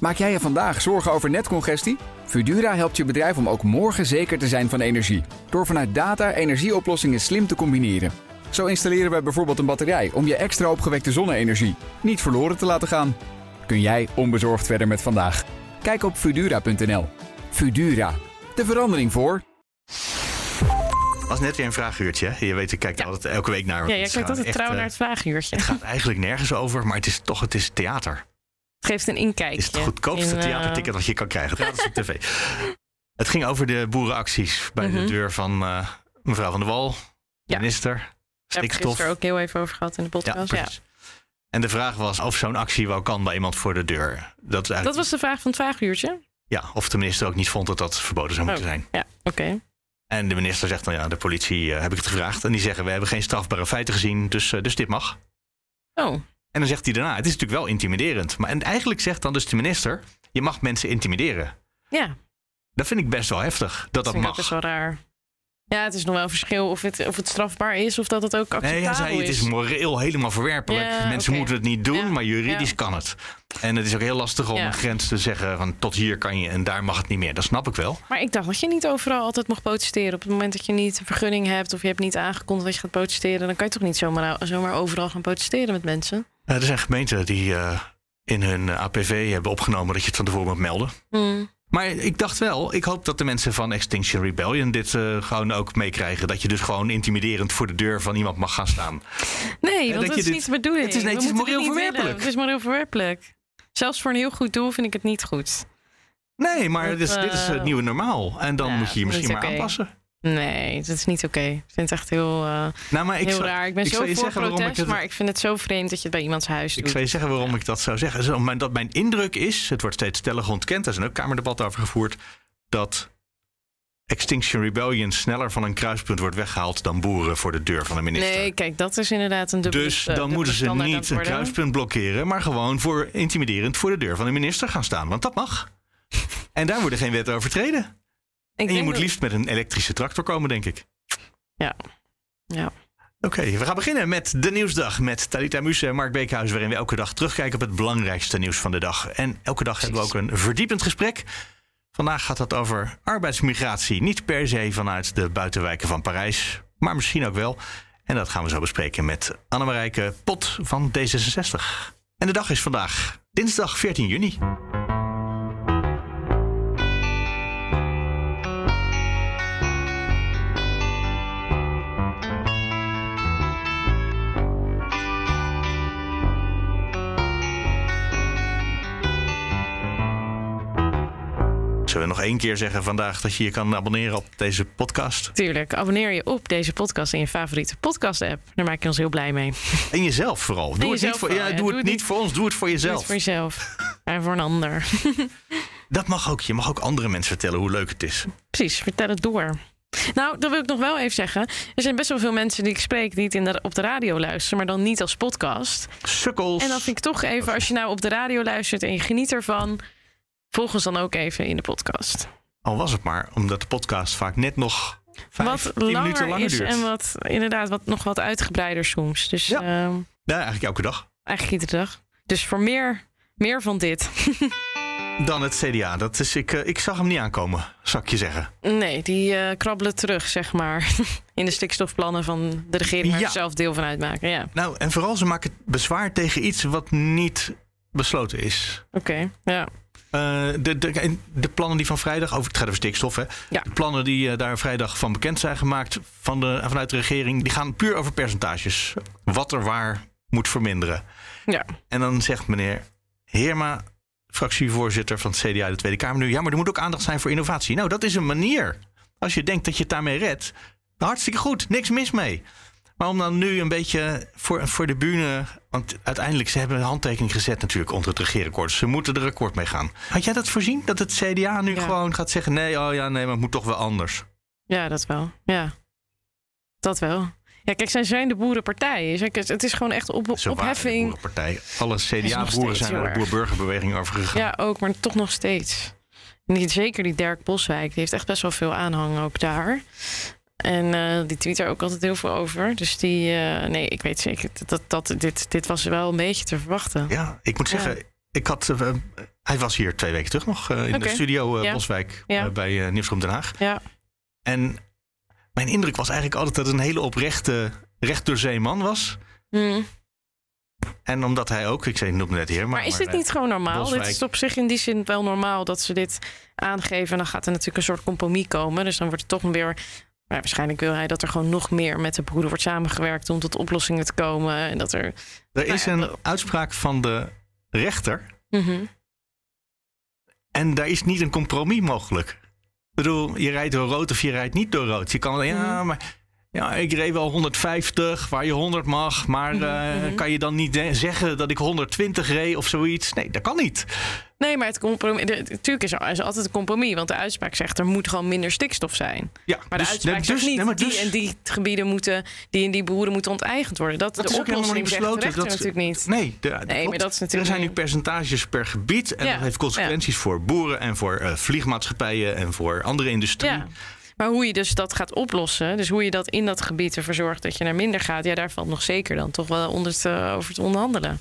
Maak jij je vandaag zorgen over netcongestie? Fudura helpt je bedrijf om ook morgen zeker te zijn van energie. Door vanuit data energieoplossingen slim te combineren. Zo installeren we bijvoorbeeld een batterij om je extra opgewekte zonne-energie niet verloren te laten gaan. Kun jij onbezorgd verder met vandaag? Kijk op Fudura.nl. Fudura, de verandering voor. was net weer een vraaguurtje. Je weet, ik kijk altijd elke week naar. Ja, kijkt gewoon altijd trouw echt, naar eh, het vraaguurtje. Het gaat eigenlijk nergens over, maar het is toch het is theater. Het geeft een inkijkje. Het is het goedkoopste in, eh, theaterticket wat je kan krijgen. Gratis op tv. Het ging over de boerenacties bij de Mhm. deur van eh, mevrouw van der Wal, Ja. minister. Daar heb ik Stikstof. gisteren ook heel even over gehad in de podcast. Ja. En de vraag was of zo'n actie wel kan bij iemand voor de deur. Dat, eigenlijk, Dat was de vraag van het vraaguurtje? ja, of de minister ook niet vond dat dat verboden zou moeten Oh. zijn. Ja, oké. En de minister zegt dan ja, de politie eh, heb ik het gevraagd. En die zeggen we hebben geen strafbare feiten gezien, dus, dus dit mag. Oh, En dan zegt hij daarna, het is natuurlijk wel intimiderend. Maar en eigenlijk zegt dan dus de minister, je mag mensen intimideren. ja. Dat vind ik best wel heftig, dat dat mag. best wel raar. Ja, het is nog wel een verschil of het, of het strafbaar is of dat het ook acceptabel Nee, hij zei het is moreel helemaal verwerpelijk. Ja, Mensen moeten het niet doen, Ja, maar juridisch ja. kan het. En het is ook heel lastig om een grens te zeggen van tot hier kan je en daar mag het niet meer. Dat snap ik wel. Maar ik dacht dat je niet overal altijd mag protesteren. Op het moment dat je niet een vergunning hebt of je hebt niet aangekondigd dat je gaat protesteren, dan kan je toch niet zomaar, zomaar overal gaan protesteren met mensen. Er zijn gemeenten die eh, in hun APV hebben opgenomen dat je het van tevoren moet melden. Hmm. Maar ik dacht wel, ik hoop dat de mensen van Extinction Rebellion dit eh, gewoon ook meekrijgen. Dat je dus gewoon intimiderend voor de deur van iemand mag gaan staan. Nee, dat want dat is dit- niet de bedoeling. het is- nee, het is moreel verwerpelijk. Het is moreel verwerpelijk. Zelfs voor een heel goed doel vind ik het niet goed. Nee, maar dit is, dit is het eh, nieuwe normaal. En dan ja, moet je je misschien maar aanpassen. Nee, dat is niet oké. Ik vind het echt heel, eh, Nou, maar ik heel zou- raar. Ik ben ik zo voor zeggen protest, ik het- maar ik vind het zo vreemd dat je het bij iemands huis Ik doet. zou je zeggen waarom ik dat zou zeggen. Zo, mijn- Dat mijn indruk is, het wordt steeds stellig ontkend, er zijn ook kamerdebatten over gevoerd, dat Extinction Rebellion sneller van een kruispunt wordt weggehaald dan boeren voor de deur van de minister. Nee, kijk, dat is inderdaad een dubbele dus eh, dan moeten ze niet een kruispunt blokkeren, maar gewoon voor intimiderend voor de deur van de minister gaan staan. Want dat mag. En daar worden geen wetten overtreden. Ik En je moet dat- liefst met een elektrische tractor komen, denk ik. Ja. Ja. Oké, we gaan beginnen met de nieuwsdag met Talita Muse en Mark Beekhuis, waarin we elke dag terugkijken op het belangrijkste nieuws van de dag. En elke dag hebben we ook een verdiepend gesprek. Vandaag gaat het over arbeidsmigratie. Niet per se vanuit de buitenwijken van Parijs, maar misschien ook wel. En dat gaan we zo bespreken met Annemarijke Pot van D66. En de dag is vandaag dinsdag 14 juni. We nog één keer zeggen vandaag dat je je kan abonneren op deze podcast? Tuurlijk, abonneer je op deze podcast in je favoriete podcast-app. Daar maak je ons heel blij mee. En jezelf vooral. Doe, het, niet voor, vooral, ja, ja. doe Doe het het niet niet- voor ons, doe het voor Doe het jezelf. voor jezelf en voor een ander. Dat mag ook. Je mag ook andere mensen vertellen hoe leuk het is. Precies, vertel het door. Nou, dat wil ik nog wel even zeggen. Er zijn best wel veel mensen die ik spreek die het in de, op de radio luisteren, maar dan niet als podcast. Sukkels. En dan vind ik toch even, als je nou op de radio luistert en je geniet ervan, volg ons dan ook even in de podcast. Al was het maar, omdat de podcast vaak net nog vijf, wat tien minuten langer langer is duurt. en wat inderdaad wat, nog wat uitgebreider soms. Dus Ja. ehm, Ja, eigenlijk elke dag. eigenlijk iedere dag. Dus voor meer, meer van dit. Dan het CDA. Dat is, ik, eh, ik zag hem niet aankomen, zou ik je zeggen. Nee, die eh, krabbelen terug, zeg maar. In de stikstofplannen van de regering waar Ja. ze zelf deel van uitmaken. Ja, Nou, en vooral ze maken bezwaar tegen iets wat niet besloten is. oké. Ja. Eh, de, de, de plannen die van vrijdag, over het gaat over stikstof, hè? Ja. De plannen die eh, daar vrijdag van bekend zijn gemaakt van de, vanuit de regering, die gaan puur over percentages. Wat er waar moet verminderen. ja. En dan zegt meneer Heerma, fractievoorzitter van het CDA in de Tweede Kamer nu, ja, maar er moet ook aandacht zijn voor innovatie. Nou, dat is een manier. Als je denkt dat je het daarmee redt, hartstikke goed, niks mis mee. Maar om dan nu een beetje voor, voor de bühne. Want uiteindelijk, ze hebben een handtekening gezet natuurlijk onder het regeerakkoord. Ze moeten er akkoord mee gaan. Had jij dat voorzien? Dat het CDA nu Ja. gewoon gaat zeggen: nee, oh ja, nee, maar het moet toch wel anders. Ja, dat wel. Ja, dat wel. Ja, kijk, zij zijn de boerenpartij. Het is gewoon echt op, opheffing. boerenpartij. Alle CDA-boeren zijn naar de boer-burgerbeweging overgegaan. Ja, ook, maar toch nog steeds. Niet zeker die Dirk Boswijk. Die heeft echt best wel veel aanhang ook daar. En eh, die tweet er ook altijd heel veel over. Dus die, eh, nee, ik weet zeker dat, dat dit, dit was wel een beetje te verwachten. Ja, ik moet Ja. zeggen, ik had, eh, Hij was hier twee weken terug nog in de studio Ja. Boswijk Ja. bij Nieuwsroom Den Haag. Ja. En mijn indruk was eigenlijk altijd dat het een hele oprechte, recht door zee man was. Hm. En omdat hij ook, ik zei, noemde net hier, maar... Maar is dit niet gewoon normaal? Boswijk. Dit is op zich in die zin wel normaal dat ze dit aangeven. En dan gaat er natuurlijk een soort compromis komen. Dus dan wordt het toch weer. Maar waarschijnlijk wil hij dat er gewoon nog meer met de broeder wordt samengewerkt om tot oplossingen te komen. En dat er. Er is Nou ja, een uitspraak van de rechter Mhm. en daar is niet een compromis mogelijk. Ik bedoel, je rijdt door rood of je rijdt niet door rood. Je kan ja, Mhm. maar ja, ik reed wel 150 waar je 100 mag, maar Mhm, eh, mhm. kan je dan niet de- zeggen dat ik 120 reed of zoiets? Nee, dat kan niet. Nee, maar het compromis. Natuurlijk is er, is er altijd een compromis. Want de uitspraak zegt er moet gewoon minder stikstof zijn. Ja, Maar de dus- uitspraak dus- zegt niet nee, maar die dus- en die gebieden moeten. die en die boeren moeten onteigend worden. Dat, Dat de is ook helemaal niet besloten. Dat- natuurlijk niet. Nee, de, Nee, maar dat is er natuurlijk zijn nu percentages per gebied. En Ja, dat heeft consequenties voor boeren en voor eh, vliegmaatschappijen en voor andere industrie. Ja. Maar hoe je dus dat gaat oplossen, dus hoe je dat in dat gebied ervoor zorgt dat je naar minder gaat, ja, daar valt nog zeker dan toch wel onder te, over te onderhandelen.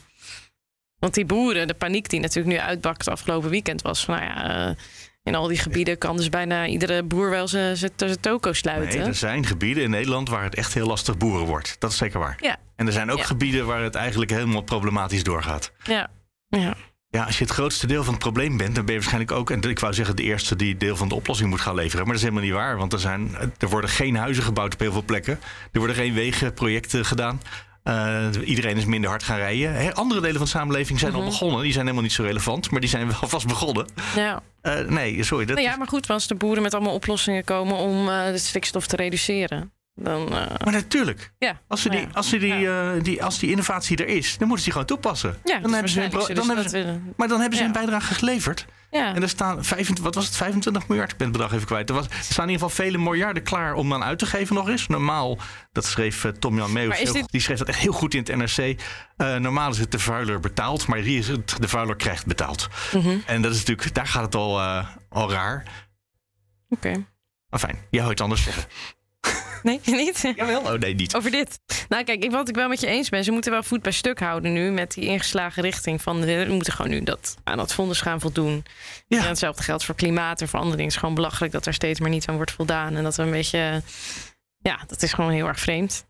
Want die boeren, de paniek die natuurlijk nu uitbakt afgelopen weekend was, van, nou ja, eh, in al die gebieden kan dus bijna iedere boer wel zijn toko sluiten. Nee, er zijn gebieden in Nederland waar het echt heel lastig boeren wordt. Dat is zeker waar. Ja. En er zijn ook Ja. gebieden waar het eigenlijk helemaal problematisch doorgaat. Ja, ja. Ja, als je het grootste deel van het probleem bent, dan ben je waarschijnlijk ook, en ik wou zeggen, de eerste die deel van de oplossing moet gaan leveren. Maar dat is helemaal niet waar, want er, zijn, er worden geen huizen gebouwd op heel veel plekken. Er worden geen wegenprojecten gedaan. Eh, iedereen is minder hard gaan rijden. Andere delen van de samenleving zijn al Mhm. begonnen. Die zijn helemaal niet zo relevant, maar die zijn wel vast begonnen. ja. Eh, nee, sorry. Dat Nou ja, maar goed, als de boeren met allemaal oplossingen komen om eh, de stikstof te reduceren, dan. eh, Maar natuurlijk. ja. Als, ze die, als, ze die, eh, die, als die innovatie er is, dan moeten ze die gewoon toepassen. Ja, dan hebben ze dan hebben ze maar dan hebben ze een bijdrage geleverd. Ja. En er staan 25, wat was het, 25 miljard? Ik ben het bedrag even kwijt. Er, was, er staan in ieder geval vele miljarden klaar om dan uit te geven nog eens. Normaal, dat schreef eh, heel dit- goed- die schreef dat echt heel goed in het NRC. Normaal is het de vuiler betaald, maar hier is het de vuiler krijgt betaald. Mhm. En dat is natuurlijk, daar gaat het al, al raar. Oké. Maar fijn, jij het anders zeggen. Nee, niet? Jawel, oh nee, niet. Over dit. Nou, kijk, ik- wat ik wel met je eens ben, ze moeten wel voet bij stuk houden nu met die ingeslagen richting van we moeten gewoon nu dat aan dat fonds gaan voldoen. Ja. En hetzelfde geldt voor klimaat en voor andere dingen. Het is gewoon belachelijk dat er steeds maar niet aan wordt voldaan en dat we een beetje, ja, dat is gewoon heel erg vreemd.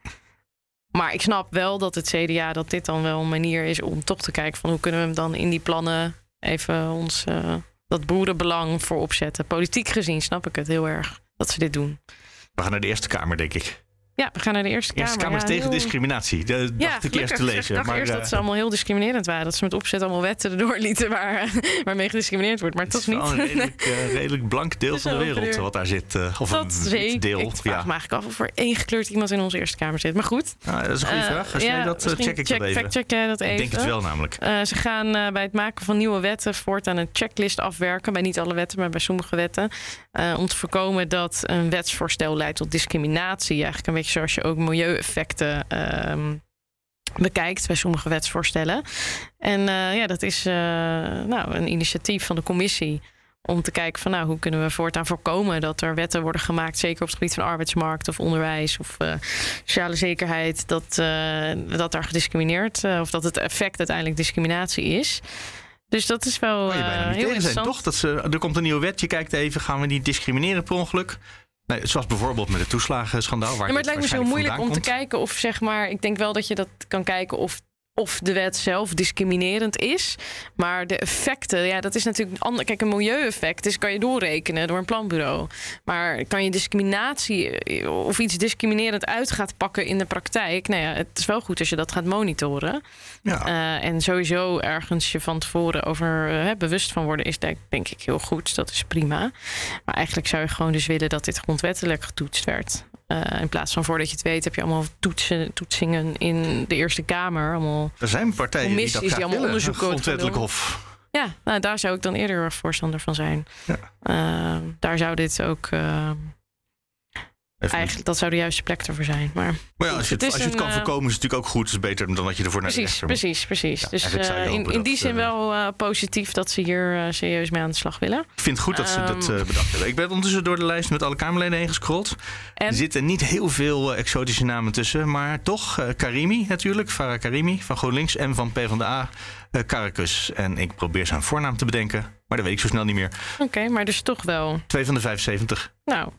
Maar ik snap wel dat het CDA dat dit dan wel een manier is om toch te kijken van hoe kunnen we hem dan in die plannen even ons eh, dat boerenbelang voor opzetten. Politiek gezien snap ik het heel erg dat ze dit doen. We gaan naar de Eerste Kamer, denk ik. Ja, we gaan naar de Eerste De Eerste Kamer. Kamer is Ja, tegen heel- discriminatie. Dat Ja, dacht ik eerst te lezen. Ik maar, eerst eh, dat ze allemaal heel discriminerend waren. Dat ze met opzet allemaal wetten erdoor lieten waar, waarmee gediscrimineerd wordt. Maar het toch niet. een redelijk, eh, redelijk blank deel van de wereld wat daar zit. eh, of dat een deel. Ik vraag ja. me eigenlijk af of er één gekleurd iemand in onze Eerste Kamer zit. Maar goed. Nou, dat is een goede Eh, vraag. Als jij dat eh, check ik check, dat even. check jij dat even. Ik denk het wel namelijk. Eh, ze gaan eh, bij het maken van nieuwe wetten voortaan een checklist afwerken. Bij niet alle wetten, maar bij sommige wetten. Eh, om te voorkomen dat een wetsvoorstel leidt tot discriminatie. Eigenlijk een beetje zoals je ook milieueffecten ehm, bekijkt bij sommige wetsvoorstellen. En eh, ja, dat is eh, nou, een initiatief van de commissie. Om te kijken van nou, hoe kunnen we voortaan voorkomen dat er wetten worden gemaakt, zeker op het gebied van arbeidsmarkt of onderwijs of eh, sociale zekerheid, dat, dat daar gediscrimineerd of dat het effect uiteindelijk discriminatie is. Dus dat is wel je bijna niet heel tegen zijn, interessant. toch? Dat ze, er komt een nieuwe wet, je kijkt even, gaan we niet discrimineren per ongeluk? Nee, zoals bijvoorbeeld met het toeslagenschandaal. Waar Ja, maar het lijkt me zo moeilijk om te kijken of zeg maar. Ik denk wel dat je dat kan kijken of. Of de wet zelf discriminerend is. Maar de effecten, ja, dat is natuurlijk een ander. Kijk, een milieueffect is, kan je doorrekenen door een planbureau. Maar kan je discriminatie eh, of iets discriminerend uit gaat pakken in de praktijk? Nou ja, het is wel goed als je dat gaat monitoren. Ja. Eh, en sowieso ergens je van tevoren over eh, bewust van worden, is denk, denk ik heel goed. Dat is prima. Maar eigenlijk zou je gewoon dus willen dat dit grondwettelijk getoetst werd. Eh, in plaats van voordat je het weet, heb je allemaal toetsen, toetsingen in de Eerste Kamer. Allemaal, er zijn partijen die dat die allemaal willen, onderzoeken grondwettelijk hof. ja, nou, daar zou ik dan eerder voorstander van zijn. Ja. Eh, daar zou dit ook. Eh, Eigenlijk, dat zou de juiste plek ervoor zijn. Maar, maar ja, als je het, als je het kan een, voorkomen, is het natuurlijk ook goed. Het is beter dan dat je ervoor naar precies, de rechter Precies, precies. Ja, dus uh, in, in die zin uh, wel uh, positief dat ze hier serieus mee aan de slag willen. Ik vind het goed dat ze dat Ehm. bedacht hebben. Ik ben ondertussen door de lijst met alle Kamerleden heen gescrolld. En? Er zitten niet heel veel exotische namen tussen. Maar toch, Karimi natuurlijk. Farah Karimi van GroenLinks en van PvdA. Uh, Karakus. En ik probeer zijn voornaam te bedenken. Maar dat weet ik zo snel niet meer. Oké, okay, maar dus toch wel. Twee van de 75. Nou.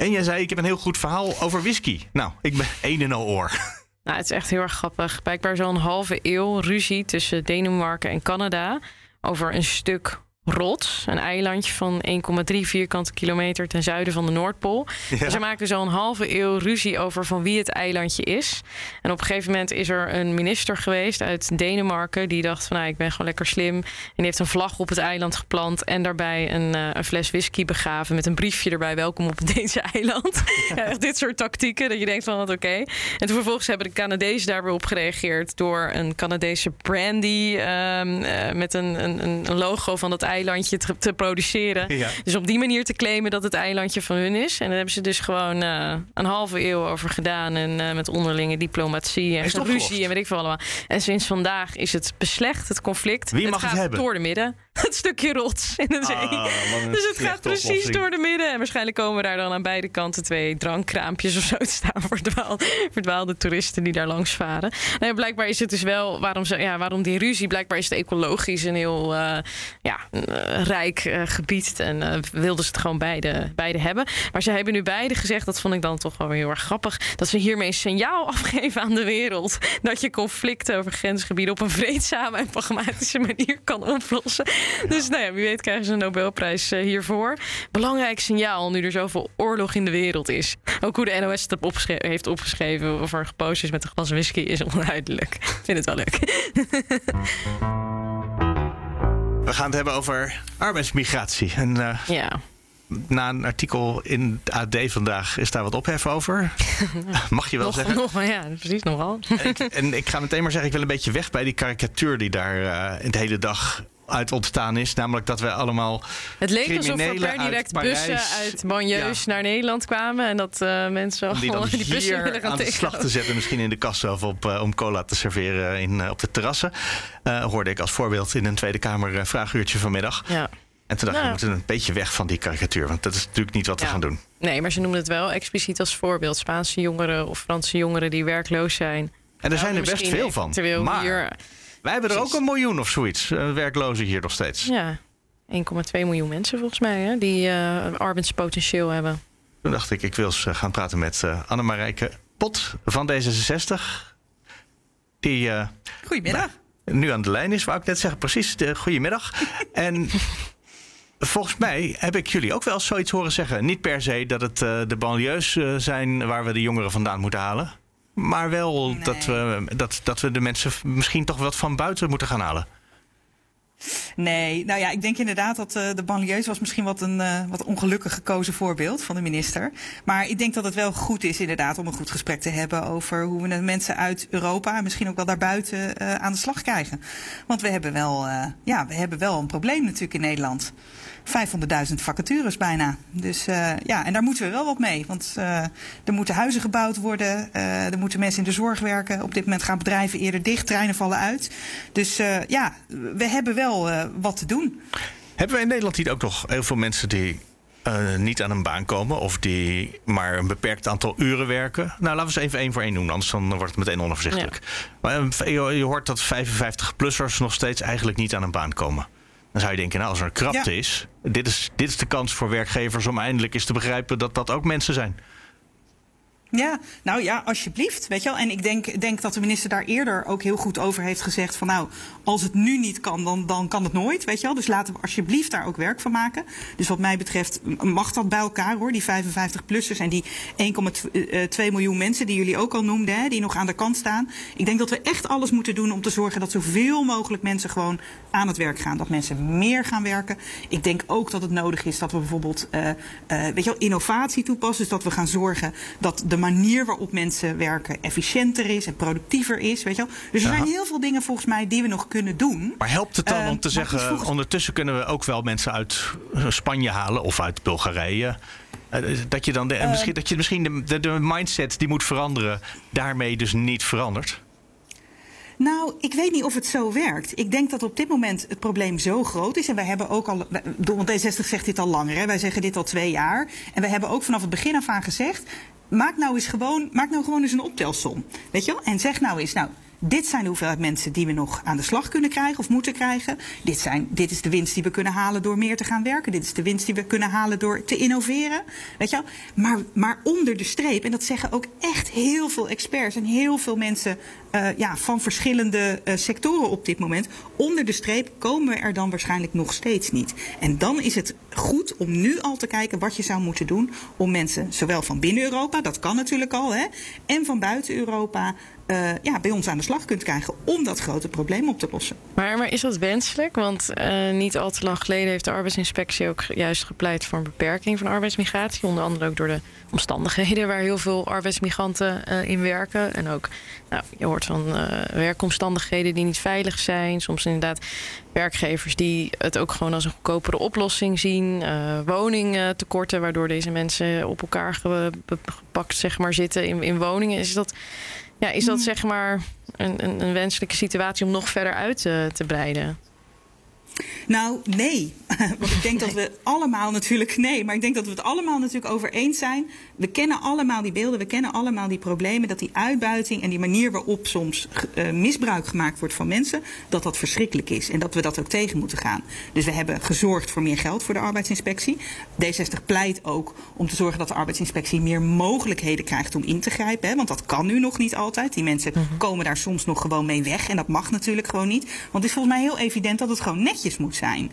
En jij zei, ik heb een heel goed verhaal over whisky. Nou, ik ben een en al oor. Nou, het is echt heel erg grappig. Blijkbaar zo'n halve eeuw ruzie tussen Denemarken en Canada over een stuk rots. Een eilandje van 1,3 vierkante kilometer ten zuiden van de Noordpool. Ja. Ze maken zo'n halve eeuw ruzie over van wie het eilandje is. En op een gegeven moment is er een minister geweest uit Denemarken... die dacht van, nou, ik ben gewoon lekker slim. En die heeft een vlag op het eiland geplant... en daarbij een, uh, een fles whisky begraven met een briefje erbij... welkom op het Deense eiland. ja, echt dit soort tactieken, dat je denkt van, wat oké. Okay. En toen vervolgens hebben de Canadezen daar weer op gereageerd... door een Canadese brandy um, uh, met een, een, een logo van dat eilandje te, te produceren. Ja. Dus op die manier te claimen dat het eilandje van hun is. En daar hebben ze dus gewoon uh, een halve eeuw over gedaan. En uh, met onderlinge diplomatie en ruzie en weet ik veel allemaal. En sinds vandaag is het beslecht, het conflict. Wie het mag gaat het hebben? door de midden. Het stukje rots in de zee. Ah, dus het gaat precies door de midden. En waarschijnlijk komen daar dan aan beide kanten twee drankkraampjes of zo te staan voor verdwaalde, verdwaalde toeristen die daar langs varen. Nou ja, blijkbaar is het dus wel, waarom, ze, ja, waarom die ruzie? Blijkbaar is het ecologisch een heel uh, ja, uh, rijk uh, gebied. En wilden ze het gewoon beide, beide hebben. Maar ze hebben nu beide gezegd, dat vond ik dan toch wel weer heel erg grappig, dat ze hiermee een signaal afgeven aan de wereld. Dat je conflicten over grensgebieden op een vreedzame en pragmatische manier kan oplossen. Dus nou ja, wie weet krijgen ze een Nobelprijs uh, hiervoor. Belangrijk signaal nu er zoveel oorlog in de wereld is. Ook hoe de NOS het opgeschre heeft opgeschreven of er gepost is met een glas whisky is onduidelijk. Ik vind het wel leuk. We gaan het hebben over arbeidsmigratie. En, uh, ja. Na een artikel in het AD vandaag is daar wat ophef over. Mag je wel nog, zeggen? Nog, ja, precies, nogal. En ik, en ik ga meteen maar zeggen, ik wil een beetje weg bij die karikatuur die daar uh, de hele dag uit ontstaan is. Namelijk dat we allemaal. Het leek alsof er per direct uit bussen uit banlieues ja. naar Nederland kwamen. En dat uh, mensen om die, dan die bussen willen gaan aan de slag te zetten. Misschien in de kast zelf op, uh, om cola te serveren in, uh, op de terrassen. hoorde ik als voorbeeld in een Tweede Kamer vraaguurtje vanmiddag. Ja. En toen dacht ik, Nou. we moeten een beetje weg van die karikatuur. Want dat is natuurlijk niet wat we Ja. gaan doen. Nee, maar ze noemen het wel expliciet als voorbeeld. Spaanse jongeren of Franse jongeren die werkloos zijn. En er zijn er best veel van. Maar hier, wij hebben er ook een miljoen of zoiets. eh, werklozen hier nog steeds. ja, 1,2 miljoen mensen volgens mij, hè, die eh arbeidspotentieel hebben. Toen dacht ik, ik wil eens eh, gaan praten met eh Annemarijke Pot van D66. Die eh, Goedemiddag. nu aan de lijn is, wou ik net zeggen. Precies, de, goedemiddag. en volgens mij heb ik jullie ook wel zoiets horen zeggen. Niet per se dat het eh, de banlieues zijn waar we de jongeren vandaan moeten halen. Maar wel Nee. dat, we, dat, dat we de mensen misschien toch wat van buiten moeten gaan halen. Nee, nou ja, ik denk inderdaad dat uh, de banlieues was misschien wat een uh, wat ongelukkig gekozen voorbeeld van de minister. Maar ik denk dat het wel goed is inderdaad om een goed gesprek te hebben over hoe we de mensen uit Europa en misschien ook wel daarbuiten uh, aan de slag krijgen. Want we hebben wel, ja, we hebben wel een probleem natuurlijk in Nederland. 500.000 vacatures bijna. Dus uh, ja, en daar moeten we wel wat mee. Want uh, er moeten huizen gebouwd worden. Uh, er moeten mensen in de zorg werken. Op dit moment gaan bedrijven eerder dicht. Treinen vallen uit. Dus ja, we hebben wel wat te doen. Hebben we in Nederland hier ook nog heel veel mensen die uh, niet aan een baan komen of die maar een beperkt aantal uren werken. Nou, laten we eens even één voor één doen, anders dan wordt het meteen onoverzichtelijk. Ja. Maar je, je, hoort dat 55-plussers nog steeds eigenlijk niet aan een baan komen. Dan zou je denken, nou, als er een krapte ja. is, dit is, dit is de kans voor werkgevers om eindelijk eens te begrijpen dat dat ook mensen zijn. Ja, nou ja, alsjeblieft. Weet je wel. En ik denk, denk dat de minister daar eerder ook heel goed over heeft gezegd: van nou, als het nu niet kan, dan, dan kan het nooit. Weet je wel. Dus laten we alsjeblieft daar ook werk van maken. Dus wat mij betreft mag dat bij elkaar hoor. Die 55-plussers en die 1,2 miljoen mensen die jullie ook al noemden, hè, die nog aan de kant staan. Ik denk dat we echt alles moeten doen om te zorgen dat zoveel mogelijk mensen gewoon aan het werk gaan. Dat mensen meer gaan werken. Ik denk ook dat het nodig is dat we bijvoorbeeld uh, uh, weet je wel, innovatie toepassen. Dus dat we gaan zorgen dat de manier waarop mensen werken efficiënter is en productiever is. Weet je wel? Dus er Ja. zijn heel veel dingen volgens mij die we nog kunnen doen. Maar helpt het dan Eh, om te zeggen, volgens- ondertussen kunnen we ook wel mensen uit eh, Spanje halen of uit Bulgarije. dat je dan de, misschien, dat je misschien de, de mindset die moet veranderen, daarmee dus niet verandert? Nou, ik weet niet of het zo werkt. Ik denk dat op dit moment het probleem zo groot is. En wij hebben ook al. Want D60 zegt dit al langer. Hè? Wij zeggen dit al twee jaar. En we hebben ook vanaf het begin af aan gezegd. Maak nou eens gewoon, maak nou gewoon eens een optelsom. Weet je wel? En zeg nou eens, nou, dit zijn de hoeveelheid mensen die we nog aan de slag kunnen krijgen of moeten krijgen. Dit, zijn, dit is de winst die we kunnen halen door meer te gaan werken. Dit is de winst die we kunnen halen door te innoveren. Weet je wel? Maar, maar onder de streep, en dat zeggen ook echt heel veel experts en heel veel mensen uh, ja, van verschillende uh, sectoren op dit moment. Onder de streep komen we er dan waarschijnlijk nog steeds niet. En dan is het goed om nu al te kijken wat je zou moeten doen om mensen, zowel van binnen Europa, dat kan natuurlijk al, hè, en van buiten Europa uh, ja, bij ons aan de slag kunt krijgen om dat grote probleem op te lossen. Maar, maar is dat wenselijk? Want niet al te lang geleden heeft de arbeidsinspectie ook juist gepleit voor een beperking van arbeidsmigratie. Onder andere ook door de omstandigheden waar heel veel arbeidsmigranten in werken. En ook, nou, je hoort van werkomstandigheden die niet veilig zijn. Soms inderdaad werkgevers die het ook gewoon als een goedkopere oplossing zien. woningtekorten, waardoor deze mensen op elkaar gepakt zeg maar, zitten in, in woningen. Is dat ja, is dat mm. zeg maar een, een, een wenselijke situatie om nog verder uit te, te breiden? Nou, nee. Want ik denk dat we allemaal natuurlijk. Nee, maar ik denk dat we het allemaal natuurlijk over eens zijn. We kennen allemaal die beelden, we kennen allemaal die problemen. Dat die uitbuiting en die manier waarop soms uh, misbruik gemaakt wordt van mensen. dat dat verschrikkelijk is. En dat we dat ook tegen moeten gaan. Dus we hebben gezorgd voor meer geld voor de arbeidsinspectie. D60 pleit ook om te zorgen dat de arbeidsinspectie meer mogelijkheden krijgt om in te grijpen. Hè? Want dat kan nu nog niet altijd. Die mensen mhm. komen daar soms nog gewoon mee weg. En dat mag natuurlijk gewoon niet. Want het is volgens mij heel evident dat het gewoon netjes moet zijn.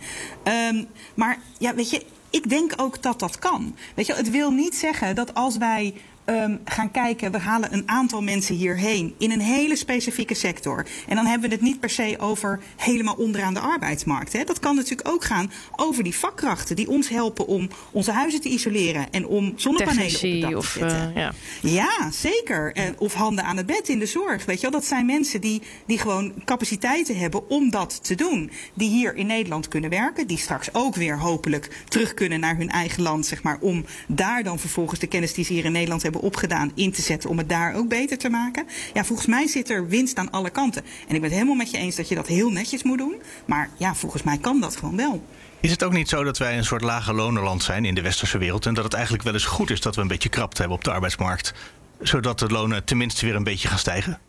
Um, maar ja, weet je, ik denk ook dat dat kan. Weet je, het wil niet zeggen dat als wij um, gaan kijken, we halen een aantal mensen hierheen in een hele specifieke sector. En dan hebben we het niet per se over helemaal onderaan de arbeidsmarkt. Hè. Dat kan natuurlijk ook gaan over die vakkrachten die ons helpen om onze huizen te isoleren en om zonnepanelen op het dak of, te zetten. Uh, ja. ja. zeker. Of handen aan het bed in de zorg. Weet je wel? Dat zijn mensen die, die gewoon capaciteiten hebben om dat te doen. Die hier in Nederland kunnen werken, die straks ook weer hopelijk terug kunnen naar hun eigen land, zeg maar, om daar dan vervolgens de kennis die ze hier in Nederland hebben opgedaan in te zetten om het daar ook beter te maken. Ja, volgens mij zit er winst aan alle kanten. En ik ben het helemaal met je eens dat je dat heel netjes moet doen. Maar ja, volgens mij kan dat gewoon wel. Is het ook niet zo dat wij een soort lage lonenland zijn in de westerse wereld en dat het eigenlijk wel eens goed is dat we een beetje krapte hebben op de arbeidsmarkt, zodat de lonen tenminste weer een beetje gaan stijgen?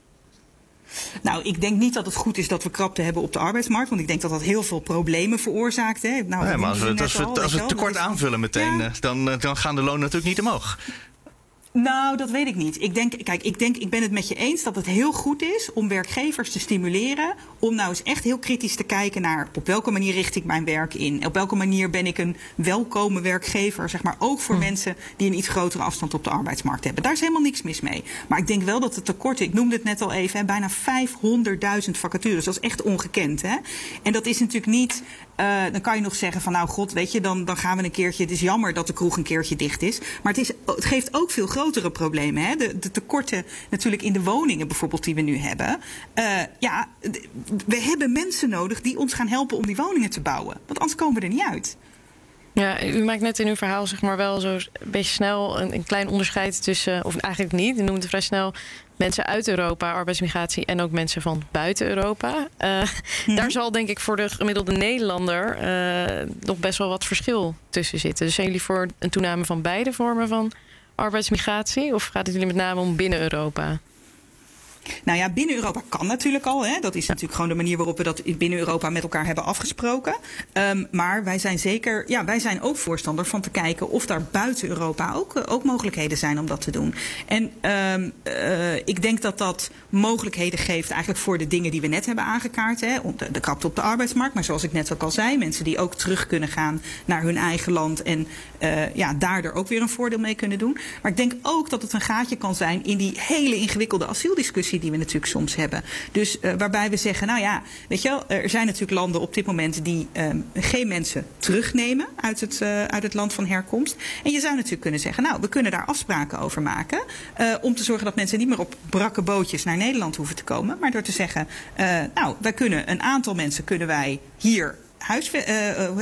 Nou, ik denk niet dat het goed is dat we krapte hebben op de arbeidsmarkt. Want ik denk dat dat heel veel problemen veroorzaakt. Hè. Nou, nee, maar als we, als we, als we het tekort aanvullen meteen, eh, dan, eh, dan gaan de lonen natuurlijk niet omhoog. Nou, dat weet ik niet. Ik denk, kijk, ik denk, ik ben het met je eens dat het heel goed is om werkgevers te stimuleren om nou eens echt heel kritisch te kijken naar op welke manier richt ik mijn werk in. Op welke manier ben ik een welkome werkgever, zeg maar ook voor hm. mensen die een iets grotere afstand op de arbeidsmarkt hebben. Daar is helemaal niks mis mee. Maar ik denk wel dat het tekort, ik noemde het net al even, hè, bijna 500.000 vacatures. Dat is echt ongekend. Hè? En dat is natuurlijk niet uh, dan kan je nog zeggen van nou god, weet je, dan, dan gaan we een keertje. Het is jammer dat de kroeg een keertje dicht is. Maar het, is, het geeft ook veel grotere problemen. Hè? De, de tekorten natuurlijk in de woningen bijvoorbeeld die we nu hebben. Uh, ja, we hebben mensen nodig die ons gaan helpen om die woningen te bouwen. Want anders komen we er niet uit. Ja, u maakt net in uw verhaal zeg maar wel zo een beetje snel een, een klein onderscheid tussen, of eigenlijk niet, u noemt het vrij snel mensen uit Europa, arbeidsmigratie en ook mensen van buiten Europa. Uh, Daar zal denk ik voor de gemiddelde Nederlander uh, nog best wel wat verschil tussen zitten. Dus zijn jullie voor een toename van beide vormen van arbeidsmigratie? Of gaat het jullie met name om binnen Europa? Nou ja, binnen Europa kan natuurlijk al. Hè. Dat is natuurlijk gewoon de manier waarop we dat binnen Europa met elkaar hebben afgesproken. Um, maar wij zijn zeker, ja, wij zijn ook voorstander van te kijken of daar buiten Europa ook, eh, ook mogelijkheden zijn om dat te doen. En um, uh, ik denk dat dat mogelijkheden geeft eigenlijk voor de dingen die we net hebben aangekaart. Hè. De, de krapte op de arbeidsmarkt, maar zoals ik net ook al zei, mensen die ook terug kunnen gaan naar hun eigen land en uh, ja, daardoor ook weer een voordeel mee kunnen doen. Maar ik denk ook dat het een gaatje kan zijn in die hele ingewikkelde asieldiscussie die we natuurlijk soms hebben. Dus uh, waarbij we zeggen, nou ja, weet je wel, er zijn natuurlijk landen op dit moment die um, geen mensen terugnemen uit het, uh, uit het land van herkomst. En je zou natuurlijk kunnen zeggen, nou, we kunnen daar afspraken over maken. Uh, om te zorgen dat mensen niet meer op brakke bootjes naar Nederland hoeven te komen. Maar door te zeggen, nou, wij kunnen een aantal mensen kunnen wij hier huis,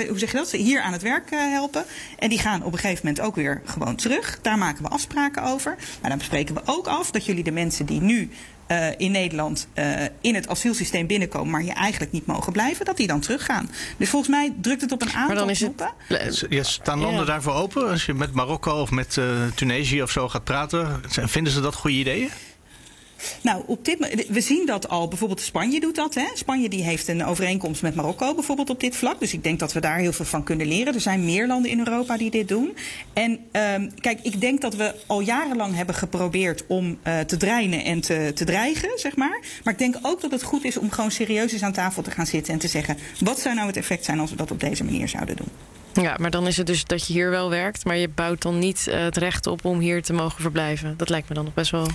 hoe zeg je dat? hier aan het werk helpen. En die gaan op een gegeven moment ook weer gewoon terug. Daar maken we afspraken over. Maar dan bespreken we ook af dat jullie de mensen die nu uh, in Nederland uh, in het asielsysteem binnenkomen, maar hier eigenlijk niet mogen blijven, dat die dan teruggaan. Dus volgens mij drukt het op een aantal maar dan is knoppen. Het, ja, staan landen daarvoor open? Als je met Marokko of met uh, Tunesië of zo gaat praten, vinden ze dat goede ideeën? Nou, op dit, we zien dat al. Bijvoorbeeld Spanje doet dat. Hè? Spanje die heeft een overeenkomst met Marokko bijvoorbeeld op dit vlak. Dus ik denk dat we daar heel veel van kunnen leren. Er zijn meer landen in Europa die dit doen. En um, kijk, ik denk dat we al jarenlang hebben geprobeerd om uh, te dreinen en te, te dreigen, zeg maar. Maar ik denk ook dat het goed is om gewoon serieus eens aan tafel te gaan zitten en te zeggen: wat zou nou het effect zijn als we dat op deze manier zouden doen? Ja, maar dan is het dus dat je hier wel werkt, maar je bouwt dan niet uh, het recht op om hier te mogen verblijven. Dat lijkt me dan nog best wel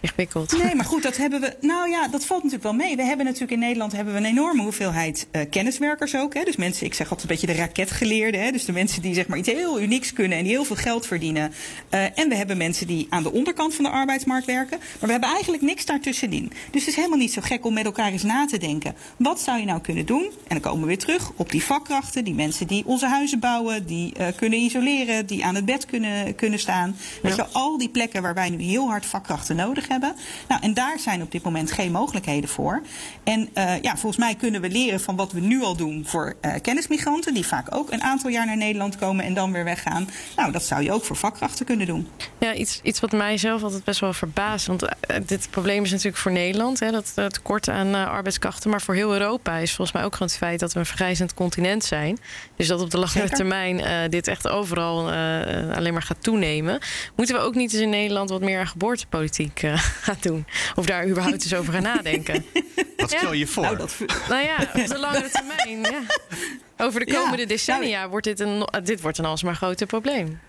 ingewikkeld. Nee, maar goed, dat hebben we. Nou ja, dat valt natuurlijk wel mee. We hebben natuurlijk in Nederland hebben we een enorme hoeveelheid uh, kenniswerkers ook. Hè. Dus mensen, ik zeg altijd een beetje de raketgeleerden. Hè. Dus de mensen die zeg maar iets heel unieks kunnen en die heel veel geld verdienen. Uh, en we hebben mensen die aan de onderkant van de arbeidsmarkt werken. Maar we hebben eigenlijk niks daartussenin. Dus het is helemaal niet zo gek om met elkaar eens na te denken. Wat zou je nou kunnen doen? En dan komen we weer terug op die vakkrachten, die mensen die onze huizen bouwen, die uh, kunnen isoleren, die aan het bed kunnen, kunnen staan. Ja. Weet je, al die plekken waar wij nu heel hard vakkrachten nodig hebben hebben. Nou, en daar zijn op dit moment geen mogelijkheden voor. En uh, ja, volgens mij kunnen we leren van wat we nu al doen voor uh, kennismigranten, die vaak ook een aantal jaar naar Nederland komen en dan weer weggaan. Nou, dat zou je ook voor vakkrachten kunnen doen. Ja, iets, iets wat mij zelf altijd best wel verbaast. Want uh, dit probleem is natuurlijk voor Nederland, hè, dat tekort aan arbeidskrachten. Maar voor heel Europa is volgens mij ook gewoon het feit dat we een vergrijzend continent zijn. Dus dat op de langere termijn dit echt overal alleen maar gaat toenemen. Moeten we ook niet eens in Nederland wat meer aan geboortepolitiek gaat doen. Of daar überhaupt eens over gaan nadenken. Wat stel je voor? Nou, dat... nou ja, op de langere termijn. Ja. Over de komende decennia wordt dit een, dit wordt een alsmaar groter probleem.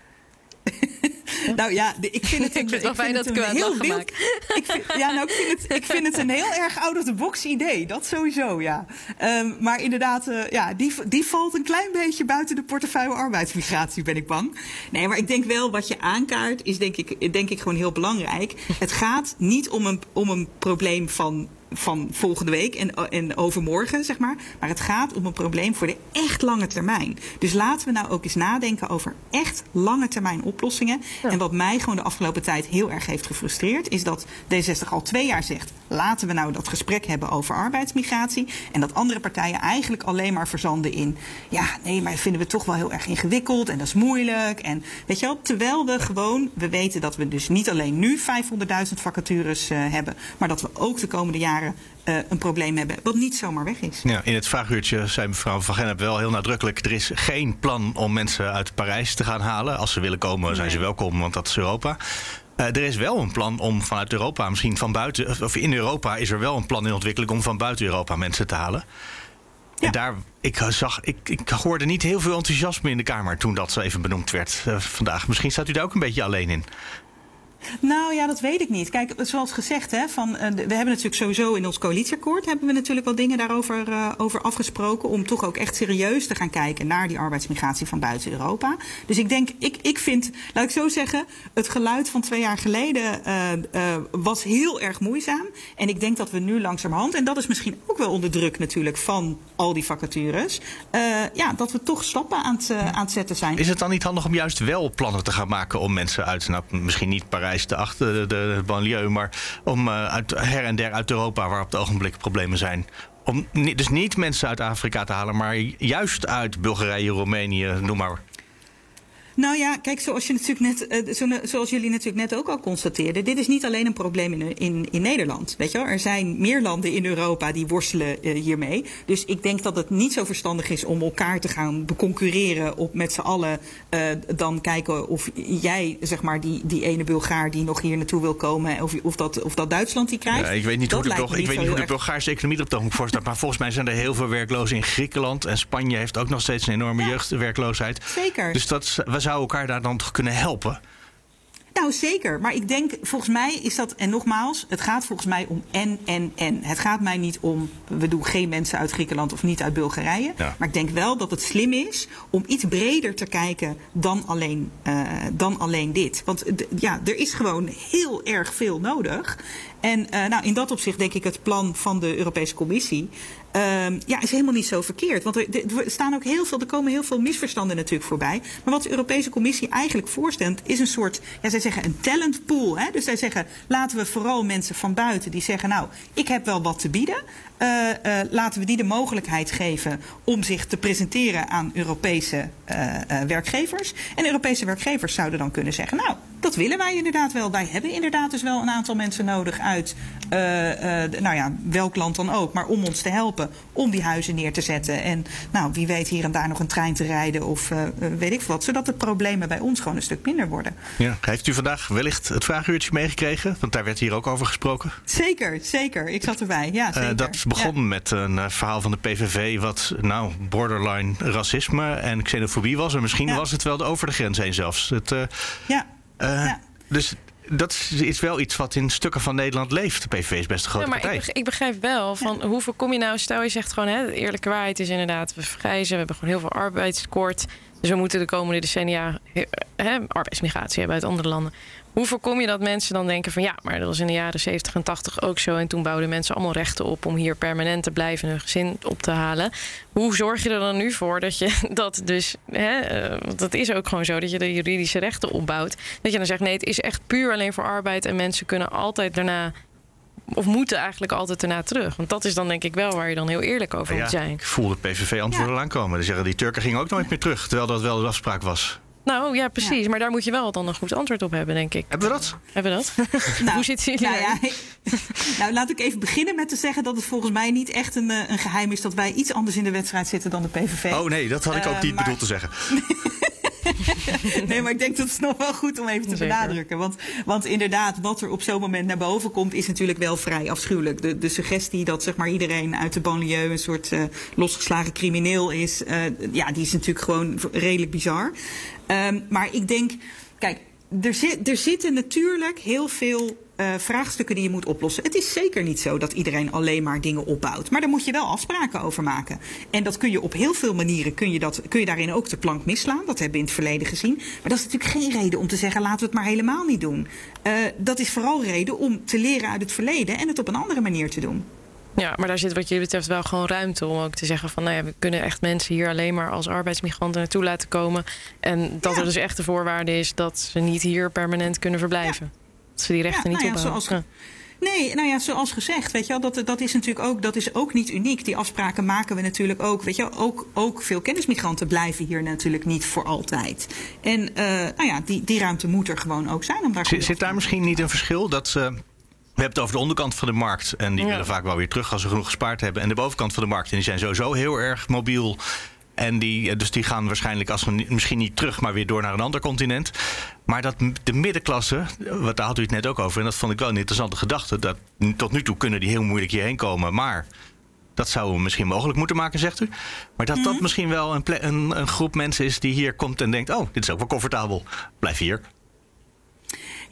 nou ja, ik vind het, ik vind dat ik heel wild. Ik vind, ja, nou, ik vind, het, ik vind het een heel erg out-of-the-box idee. Dat sowieso, ja. Um, maar inderdaad, uh, ja, die, die valt een klein beetje buiten de portefeuille arbeidsmigratie, ben ik bang. Nee, maar ik denk wel, wat je aankaart, is denk ik, denk ik gewoon heel belangrijk. Het gaat niet om een, om een probleem van van volgende week en, en overmorgen, zeg maar. Maar het gaat om een probleem voor de echt lange termijn. Dus laten we nou ook eens nadenken over echt lange termijn oplossingen. Ja. En wat mij gewoon de afgelopen tijd heel erg heeft gefrustreerd, is dat D60 al twee jaar zegt: laten we nou dat gesprek hebben over arbeidsmigratie. En dat andere partijen eigenlijk alleen maar verzanden in: ja, nee, maar dat vinden we toch wel heel erg ingewikkeld en dat is moeilijk. En weet je wel, terwijl we gewoon, we weten dat we dus niet alleen nu 500.000 vacatures uh, hebben, maar dat we ook de komende jaren jaren uh, een probleem hebben, wat niet zomaar weg is. Ja, in het vraaguurtje zei mevrouw Van Gennep wel heel nadrukkelijk... er is geen plan om mensen uit Parijs te gaan halen. Als ze willen komen, zijn ze welkom, want dat is Europa. Uh, er is wel een plan om vanuit Europa, misschien van buiten... of in Europa is er wel een plan in ontwikkeling... om van buiten Europa mensen te halen. Ja. En daar, ik, zag, ik, ik hoorde niet heel veel enthousiasme in de Kamer... toen dat zo even benoemd werd uh, vandaag. Misschien staat u daar ook een beetje alleen in. Nou ja, dat weet ik niet. Kijk, zoals gezegd, hè, van, uh, we hebben natuurlijk sowieso in ons coalitieakkoord hebben we natuurlijk wel dingen daarover uh, over afgesproken. Om toch ook echt serieus te gaan kijken naar die arbeidsmigratie van buiten Europa. Dus ik denk, ik, ik vind, laat ik zo zeggen, het geluid van twee jaar geleden uh, was heel erg moeizaam. En ik denk dat we nu langzamerhand, en dat is misschien ook wel onder druk natuurlijk van al die vacatures, ja, dat we toch stappen aan het, aan zetten zijn. Is het dan niet handig om juist wel plannen te gaan maken om mensen uit, nou, misschien niet Parijs te achter de, de banlieue, maar om uh, uit her en der uit Europa, waar op het ogenblik problemen zijn. Om dus niet mensen uit Afrika te halen, maar juist uit Bulgarije, Roemenië, noem maar. Nou ja, kijk, zoals, je natuurlijk net, uh, zoals jullie natuurlijk net ook al constateerden, dit is niet alleen een probleem in, in, in Nederland. Weet je wel? Er zijn meer landen in Europa die worstelen uh, hiermee. Dus ik denk dat het niet zo verstandig is om elkaar te gaan beconcurreren op met z'n allen. Uh, dan kijken of jij, zeg maar, die, die ene Bulgaar die nog hier naartoe wil komen, of, of, dat, of dat Duitsland die krijgt. Ja, ik weet niet dat hoe de, ik weet niet hoe de Bulgaarse economie er op ogenblik voor staat. Maar volgens mij zijn er heel veel werklozen in Griekenland. En Spanje heeft ook nog steeds een enorme ja, jeugdwerkloosheid. Zeker. Dus dat, we zouden elkaar daar dan toch kunnen helpen? Nou, zeker. Maar ik denk, volgens mij is dat, en nogmaals, het gaat volgens mij om en, en, en. Het gaat mij niet om, we doen geen mensen uit Griekenland of niet uit Bulgarije. Ja. Maar ik denk wel dat het slim is om iets breder te kijken dan alleen, uh, dan alleen dit. Want ja, er is gewoon heel erg veel nodig. En uh, nou, in dat opzicht denk ik het plan van de Europese Commissie Ehm, ja, is helemaal niet zo verkeerd. Want er, staan ook heel veel, er komen heel veel misverstanden natuurlijk voorbij. Maar wat de Europese Commissie eigenlijk voorstelt, is een soort, ja, zij zeggen een talent pool. Hè? Dus zij zeggen, laten we vooral mensen van buiten die zeggen, nou, ik heb wel wat te bieden. Uh, uh, laten we die de mogelijkheid geven om zich te presenteren aan Europese uh, werkgevers. En Europese werkgevers zouden dan kunnen zeggen, nou, dat willen wij inderdaad wel. Wij hebben inderdaad dus wel een aantal mensen nodig uit, nou ja, welk land dan ook, maar om ons te helpen om die huizen neer te zetten. En nou, wie weet hier en daar nog een trein te rijden of weet ik wat. Zodat de problemen bij ons gewoon een stuk minder worden. Ja, heeft u vandaag wellicht het vraaguurtje meegekregen? Want daar werd hier ook over gesproken. Zeker, zeker. Ik zat erbij. Ja, zeker. dat begon ja. met een verhaal van de PVV wat nou borderline racisme en xenofobie was. En misschien ja. was het wel de over de grens heen zelfs. Het, ja. Ja. Dus dat is wel iets wat in stukken van Nederland leeft. De PVV is best een grote ja, maar partij. Ik, begrijp, ik begrijp wel van ja. hoe voorkom je nou... Stel je zegt gewoon, hè, de eerlijke waarheid is inderdaad... we vergrijzen, we hebben gewoon heel veel arbeidstekort... Dus we moeten de komende decennia hè, arbeidsmigratie hebben uit andere landen. Hoe voorkom je dat mensen dan denken van ja, maar dat was in de jaren 70 en 80 ook zo. En toen bouwden mensen allemaal rechten op om hier permanent te blijven en hun gezin op te halen. Hoe zorg je er dan nu voor dat je dat dus, hè, want dat is ook gewoon zo, dat je de juridische rechten opbouwt. Dat je dan zegt nee, het is echt puur alleen voor arbeid en mensen kunnen altijd daarna of moeten eigenlijk altijd erna terug. Want dat is dan denk ik wel waar je dan heel eerlijk over ja, moet zijn. Ik voel de PVV antwoorden ja. aankomen. Die zeggen die Turken gingen ook nooit meer terug, terwijl dat wel de afspraak was. Nou ja, precies. Ja. Maar daar moet je wel dan een goed antwoord op hebben, denk ik. Hebben we dat? Hebben we dat? nou, Hoe zit jullie nou, ja, nou, laat ik even beginnen met te zeggen dat het volgens mij niet echt een, een, geheim is dat wij iets anders in de wedstrijd zitten dan de PVV. Oh nee, dat had ik ook uh, niet maar... bedoeld te zeggen. nee, maar ik denk dat het nog wel goed om even te Zeker. benadrukken. Want, want inderdaad, wat er op zo'n moment naar boven komt, is natuurlijk wel vrij afschuwelijk. De, de suggestie dat zeg maar, iedereen uit de banlieue een soort uh, losgeslagen crimineel is, uh, ja, die is natuurlijk gewoon redelijk bizar. Um, maar ik denk, kijk, er, zit, er zitten natuurlijk heel veel uh, vraagstukken die je moet oplossen. Het is zeker niet zo dat iedereen alleen maar dingen opbouwt. Maar daar moet je wel afspraken over maken. En dat kun je op heel veel manieren, kun je, dat, kun je daarin ook de plank misslaan. Dat hebben we in het verleden gezien. Maar dat is natuurlijk geen reden om te zeggen, laten we het maar helemaal niet doen. Uh, dat is vooral reden om te leren uit het verleden en het op een andere manier te doen. Ja, maar daar zit wat jullie betreft wel gewoon ruimte om ook te zeggen van nou ja, we kunnen echt mensen hier alleen maar als arbeidsmigranten naartoe laten komen. En dat ja. er dus echt de voorwaarde is dat ze niet hier permanent kunnen verblijven. Ja. Dat ze die rechten ja, niet nou opbouwen. Zoals, Nee, nou ja, zoals gezegd, weet je wel, dat, dat is natuurlijk ook, dat is ook niet uniek. Die afspraken maken we natuurlijk ook. Weet je wel, ook, ook veel kennismigranten blijven hier natuurlijk niet voor altijd. En uh, nou ja, die, die ruimte moet er gewoon ook zijn. Om daar zit, zit daar misschien niet een verschil dat ze. We hebben het over de onderkant van de markt. En die ja. willen vaak wel weer terug als ze genoeg gespaard hebben. En de bovenkant van de markt. En die zijn sowieso heel erg mobiel. En die, dus die gaan waarschijnlijk, als we misschien niet terug, maar weer door naar een ander continent. Maar dat de middenklasse, wat daar had u het net ook over, en dat vond ik wel een interessante gedachte. Dat tot nu toe kunnen die heel moeilijk hierheen komen. Maar dat zouden we misschien mogelijk moeten maken, zegt u. Maar dat mm -hmm. dat misschien wel een, een, een groep mensen is die hier komt en denkt: oh, dit is ook wel comfortabel. Blijf hier.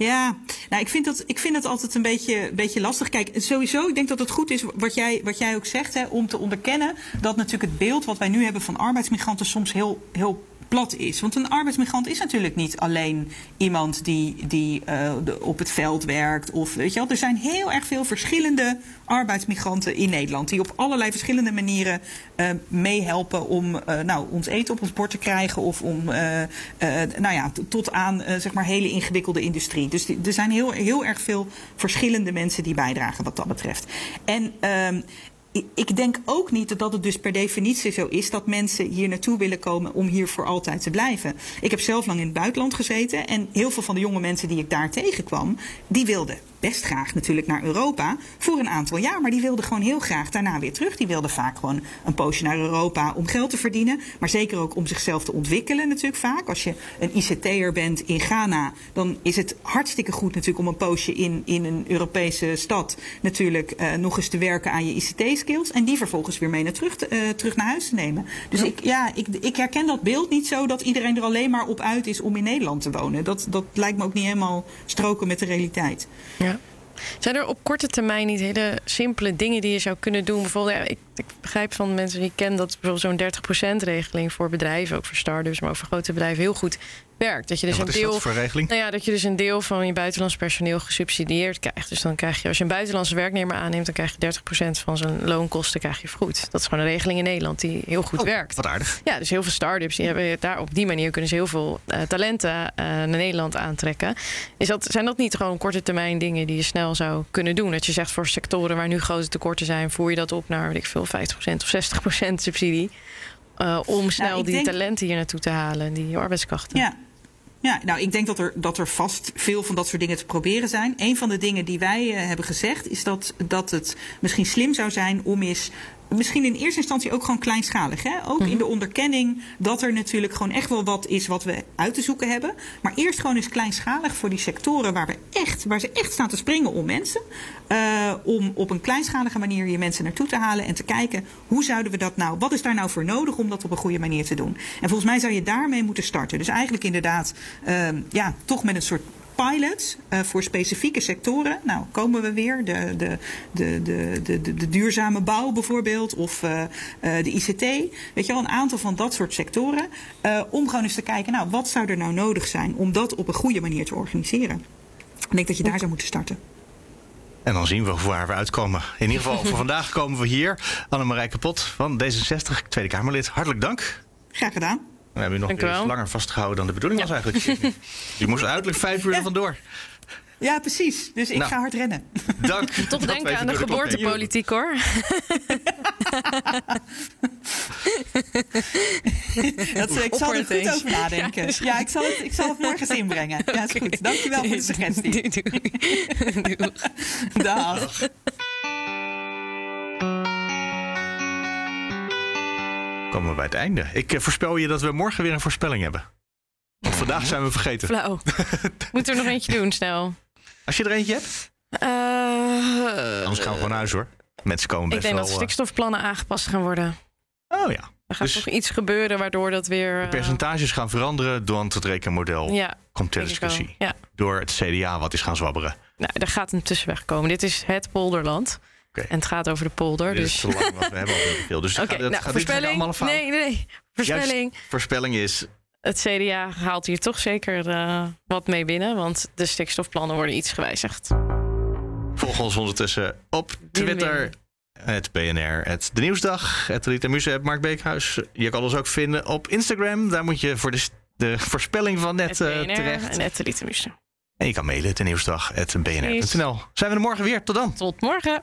Ja, nou, ik vind dat, ik vind dat altijd een beetje, beetje lastig. Kijk, sowieso, ik denk dat het goed is wat jij, wat jij ook zegt, hè, om te onderkennen dat natuurlijk het beeld wat wij nu hebben van arbeidsmigranten soms heel, heel plat is. Want een arbeidsmigrant is natuurlijk niet alleen iemand die, die de, op het veld werkt. Of, weet je wel, er zijn heel erg veel verschillende arbeidsmigranten in Nederland. Die op allerlei verschillende manieren uh, meehelpen om uh, nou, ons eten op ons bord te krijgen. Of om nou ja, tot aan zeg maar hele ingewikkelde industrie. Dus er zijn heel, heel erg veel verschillende mensen die bijdragen wat dat betreft. En ehm, ik denk ook niet dat het dus per definitie zo is dat mensen hier naartoe willen komen om hier voor altijd te blijven. Ik heb zelf lang in het buitenland gezeten en heel veel van de jonge mensen die ik daar tegenkwam, die wilden best graag natuurlijk naar Europa voor een aantal jaar. Maar die wilden gewoon heel graag daarna weer terug. Die wilden vaak gewoon een poosje naar Europa om geld te verdienen. Maar zeker ook om zichzelf te ontwikkelen natuurlijk vaak. Als je een ICT'er bent in Ghana, dan is het hartstikke goed natuurlijk om een poosje in, in een Europese stad natuurlijk uh, nog eens te werken aan je ICT-skills. En die vervolgens weer mee naar terug, te, uh, terug naar huis te nemen. Dus ja. ik, ja, ik, ik herken dat beeld niet zo dat iedereen er alleen maar op uit is om in Nederland te wonen. Dat, dat lijkt me ook niet helemaal stroken met de realiteit. Ja. Zijn er op korte termijn niet hele simpele dingen die je zou kunnen doen? Bijvoorbeeld, ja, ik, ik begrijp van mensen die ik ken dat bijvoorbeeld zo'n 30% regeling voor bedrijven, ook voor start-ups, maar ook voor grote bedrijven, heel goed werkt. Dat je dus een is deel. dat voor regeling? Nou ja, dat je dus een deel van je buitenlands personeel gesubsidieerd krijgt. Dus dan krijg je, als je een buitenlandse werknemer aanneemt, dan krijg je 30% van zijn loonkosten krijg je vergoed. Dat is gewoon een regeling in Nederland die heel goed Oh, werkt. Wat aardig. Ja, dus heel veel start-ups die hebben daar op die manier kunnen ze heel veel eh, talenten eh, naar Nederland aantrekken. Is dat, zijn dat niet gewoon korte termijn dingen die je snel zou kunnen doen? Dat je zegt voor sectoren waar nu grote tekorten zijn, voer je dat op naar weet ik veel, 50% of 60% subsidie. eh, om snel ik die denk- talenten hier naartoe te halen, die arbeidskrachten. Ja. Ja, nou, ik denk dat er, dat er vast veel van dat soort dingen te proberen zijn. Een van de dingen die wij eh, hebben gezegd is dat, dat het misschien slim zou zijn om eens. Misschien in eerste instantie ook gewoon kleinschalig. Hè? Ook in de onderkenning dat er natuurlijk gewoon echt wel wat is wat we uit te zoeken hebben. Maar eerst gewoon eens kleinschalig voor die sectoren waar, we echt, waar ze echt staan te springen om mensen. eh, om op een kleinschalige manier je mensen naartoe te halen en te kijken hoe zouden we dat nou, wat is daar nou voor nodig om dat op een goede manier te doen. En volgens mij zou je daarmee moeten starten. Dus eigenlijk inderdaad, ehm, ja, toch met een soort pilot eh, voor specifieke sectoren. Nou, komen we weer. De, de, de, de, de, de, de duurzame bouw bijvoorbeeld. Of eh, eh, de ICT. Weet je wel, een aantal van dat soort sectoren. om gewoon eens te kijken, nou, wat zou er nou nodig zijn om dat op een goede manier te organiseren. Ik denk dat je daar zou moeten starten. En dan zien we waar we uitkomen. In ieder geval voor vandaag komen we hier. Annemarij Kapot van D66, Tweede Kamerlid. Hartelijk dank. Graag gedaan. We hebben u nog weer wel. langer vastgehouden dan de bedoeling was eigenlijk. U moest uiterlijk vijf uur er vandoor. Ja, precies. Dus ik Nou. ga hard rennen. Dank. Toch denken aan de geboortepolitiek hoor. Dat, ik zal er goed over nadenken. Ja, Ja, ik, zal het, ik zal het morgen eens inbrengen. Ja, is goed. Dankjewel voor de suggestie. Doei, doei. Doei. Dag. Komen we bij het einde. Ik eh, voorspel je dat we morgen weer een voorspelling hebben. Want vandaag zijn we vergeten. Flauw. Moeten we er nog eentje doen, snel? Als je er eentje hebt, Eh, anders gaan we gewoon huis hoor. Mensen komen ik best denk wel... dat eh, stikstofplannen aangepast gaan worden. oh ja. Er gaat Dus- toch iets gebeuren waardoor dat weer... De percentages gaan veranderen, want het rekenmodel ja, komt ter denk ik discussie. Ja, Door het CDA wat is gaan zwabberen. nou, er gaat een tussenweg komen. Dit is het polderland. En het gaat over de polder. Dit Dus... is te lang we hebben al veel. Dus gaat, dat, nou, gaat voorspelling. allemaal? Nee, nee, nee. Voorspelling. Voorspelling is Het CDA haalt hier toch zeker eh, wat mee binnen. Want de stikstofplannen worden iets gewijzigd. Volg ons ondertussen op Twitter. Het BNR, het De Nieuwsdag, het Rita Muse, het Mark Beekhuis. Je kan ons ook vinden op Instagram. Daar moet je voor de, de voorspelling van net Het eh, BNR terecht. en het Telitemussen. En je kan mailen, de nieuwsdag, het bnr.nl. Zijn we er morgen weer. Tot dan. Tot morgen.